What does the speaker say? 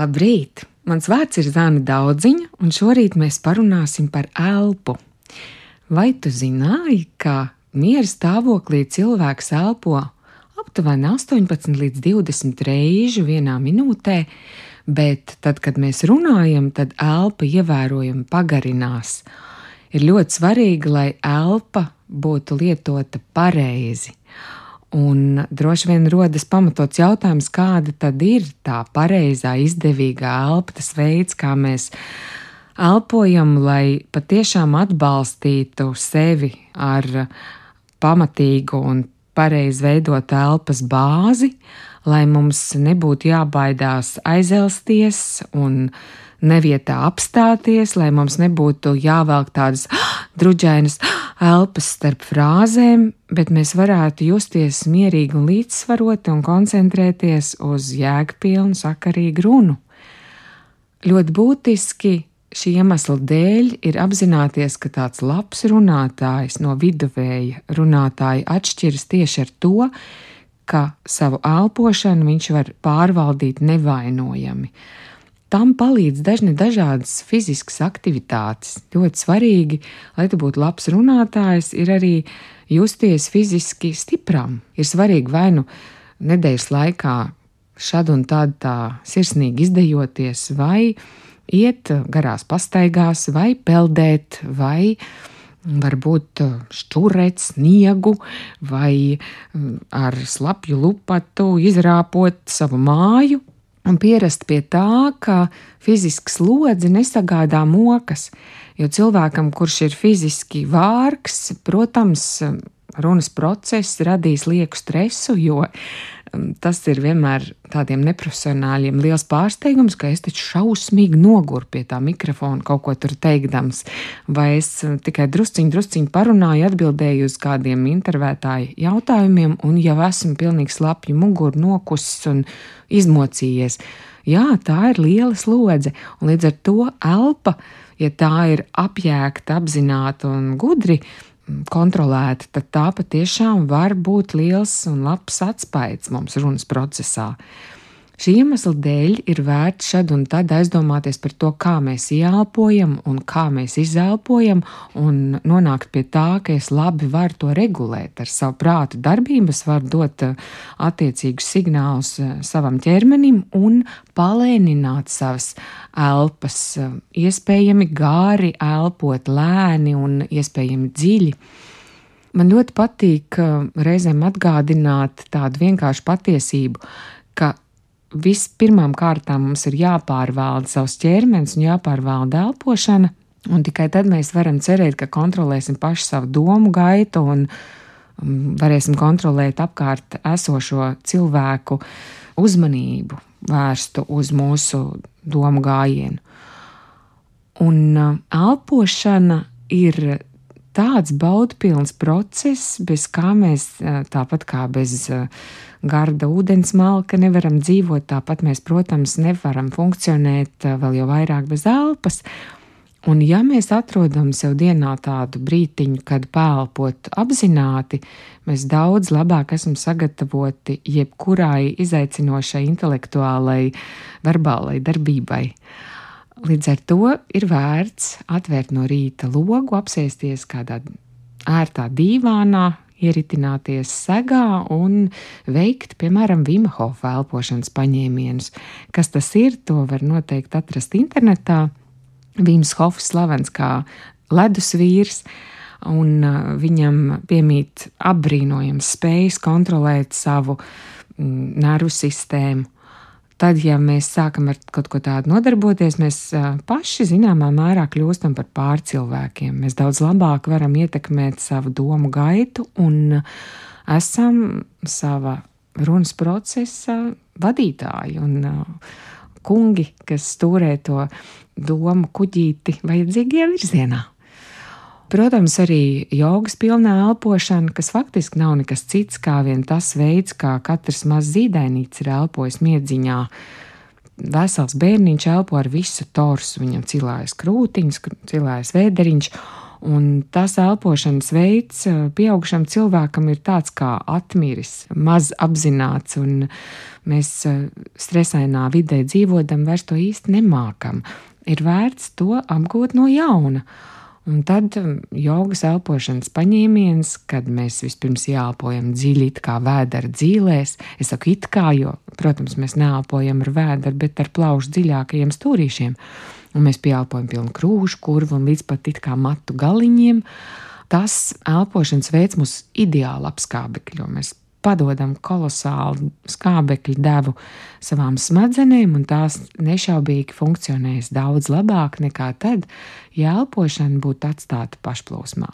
Labrīt! Mans vārds ir Zana Daudziņa, un šorīt mēs parunāsim par elpu. Vai tu zināji, ka miera stāvoklī cilvēks elpo aptuveni 18 līdz 20 reižu vienā minūtē, bet tad, kad mēs runājam, tad elpa ievērojami pagarinās. Ir ļoti svarīgi, lai elpa būtu lietota pareizi. Un droši vien rodas pamatots jautājums, kāda tad ir tā pareizā, izdevīgā elpa, tas veids, kā mēs elpojam, lai patiešām atbalstītu sevi ar pamatīgu un pareizi veidot elpas bāzi, lai mums nebūtu jābaidās aizelsties un nevietā apstāties, lai mums nebūtu jāvelk tādas druģainas elpas starp frāzēm, bet mēs varētu justies mierīgi un līdzsvaroti un koncentrēties uz jēgpilnu, sakarīgu runu. Ļoti būtiski šī iemesla dēļ ir apzināties, ka tāds labs runātājs no viduvēja runātāja atšķiras tieši ar to, ka savu elpošanu viņš var pārvaldīt nevainojami. Tam palīdz dažni dažādas fiziskas aktivitātes. Ļoti svarīgi, lai tu būtu labs runātājs, ir arī justies fiziski stipram. Ir svarīgi vai nu nedēļas laikā šad un tad tā sirsnīgi izdejoties, vai iet garās pastaigās, vai peldēt, vai varbūt šķūrēt sniegu, vai ar slapju lupatu izrāpot savu māju, un pierast pie tā, ka fizisks slodzi nesagādā mokas. Jo cilvēkam, kurš ir fiziski vārgs, protams, runas process radīs lieku stresu, jo tas ir vienmēr tādiem neprofesionāļiem liels pārsteigums, ka es taču šausmīgi noguru pie tā mikrofona kaut ko tur teikdams, vai es tikai drusciņi, drusciņi parunāju, atbildēju uz kādiem intervētāju jautājumiem, un jau esmu pilnīgi slapju muguru nokusis un izmocījies. Jā, tā ir liela slodze, un līdz ar to elpa, ja tā ir apjēgta, apzināta un gudri, kontrolēta, tad tā patiešām var būt liels un labs atspaids mums runas procesā. Šī iemesla dēļ ir vērts šad un tad aizdomāties par to, kā mēs ieelpojam un kā mēs izelpojam, un nonākt pie tā, ka es labi varu to regulēt ar savu prātu darbību, es varu dot eh, attiecīgus signālus eh, savam ķermenim un palēnināt savas elpas, eh, iespējami gāri elpot, lēni un iespējami dziļi. Man ļoti patīk reizēm atgādināt tādu vienkāršu patiesību, ka vispirmām kārtām mums ir jāpārvalda savs ķermenis un jāpārvalda elpošana, un tikai tad mēs varam cerēt, ka kontrolēsim pašu savu domu gaitu un um, varēsim kontrolēt apkārt esošo cilvēku uzmanību vērstu uz mūsu domu gājienu. Un uh, elpošana ir tāds baudpilns process, bez kā mēs, tāpat kā bez garda ūdens malka, nevaram dzīvot, tāpat mēs, protams, nevaram funkcionēt vēl jau vairāk bez elpas. Un, ja mēs atrodam sev dienā tādu brītiņu, kad pēlpot apzināti, mēs daudz labāk esam sagatavoti jebkurai izaicinošai intelektuālai, verbālai darbībai. Līdz ar to ir vērts atvērt no rīta logu, apsēsties kādā ērtā dīvānā, ieritināties segā un veikt, piemēram, Vimhofa elpošanas paņēmienus. Kas tas ir, to var noteikti atrast internetā. Vims Hofs slavens kā ledus vīrs, un uh, viņam piemīt apbrīnojams spējas kontrolēt savu mm, nervu sistēmu Tad, ja mēs sākam ar kaut ko tādu nodarboties, mēs paši zināmā mērā kļūstam par pārcilvēkiem. Mēs daudz labāk varam ietekmēt savu domu gaitu un esam sava runas procesa vadītāji un kungi, kas stūrē to domu kuģīti vajadzīgajā virzienā. Protams, arī jogas pilnā elpošana, kas faktiski nav nekas cits kā vien tas veids, kā katrs mazs zīdainīts ir elpojis miedziņā. Vesels bērniņš elpo ar visu torsu, viņam cilājas krūtiņas, cilājas vēderiņš, Un tas elpošanas veids pieaugušam cilvēkam ir tāds kā atmiris, maz apzināts, un mēs stresainā vidē dzīvodam vairs to īsti nemākam. Ir vērts to apgūt no jauna. Un tad jogas elpošanas paņēmiens, kad mēs vispirms jāelpojam dziļi, kā vēdera dzīvēs. Es saku, it kā, jo, protams, mēs neelpojam ar vēdru, bet ar plaušu dziļākajiem stūrīšiem un mēs pieelpojam pilnu krūšu kurvu un līdz pat it kā matu galiņiem. Tas elpošanas veids mūs ideāli apskābekļo. Mēs padodam kolosālu skābekļu devu savām smadzenēm, un tās nešaubīgi funkcionēs daudz labāk nekā tad, ja elpošana būtu atstāta pašplūsmā.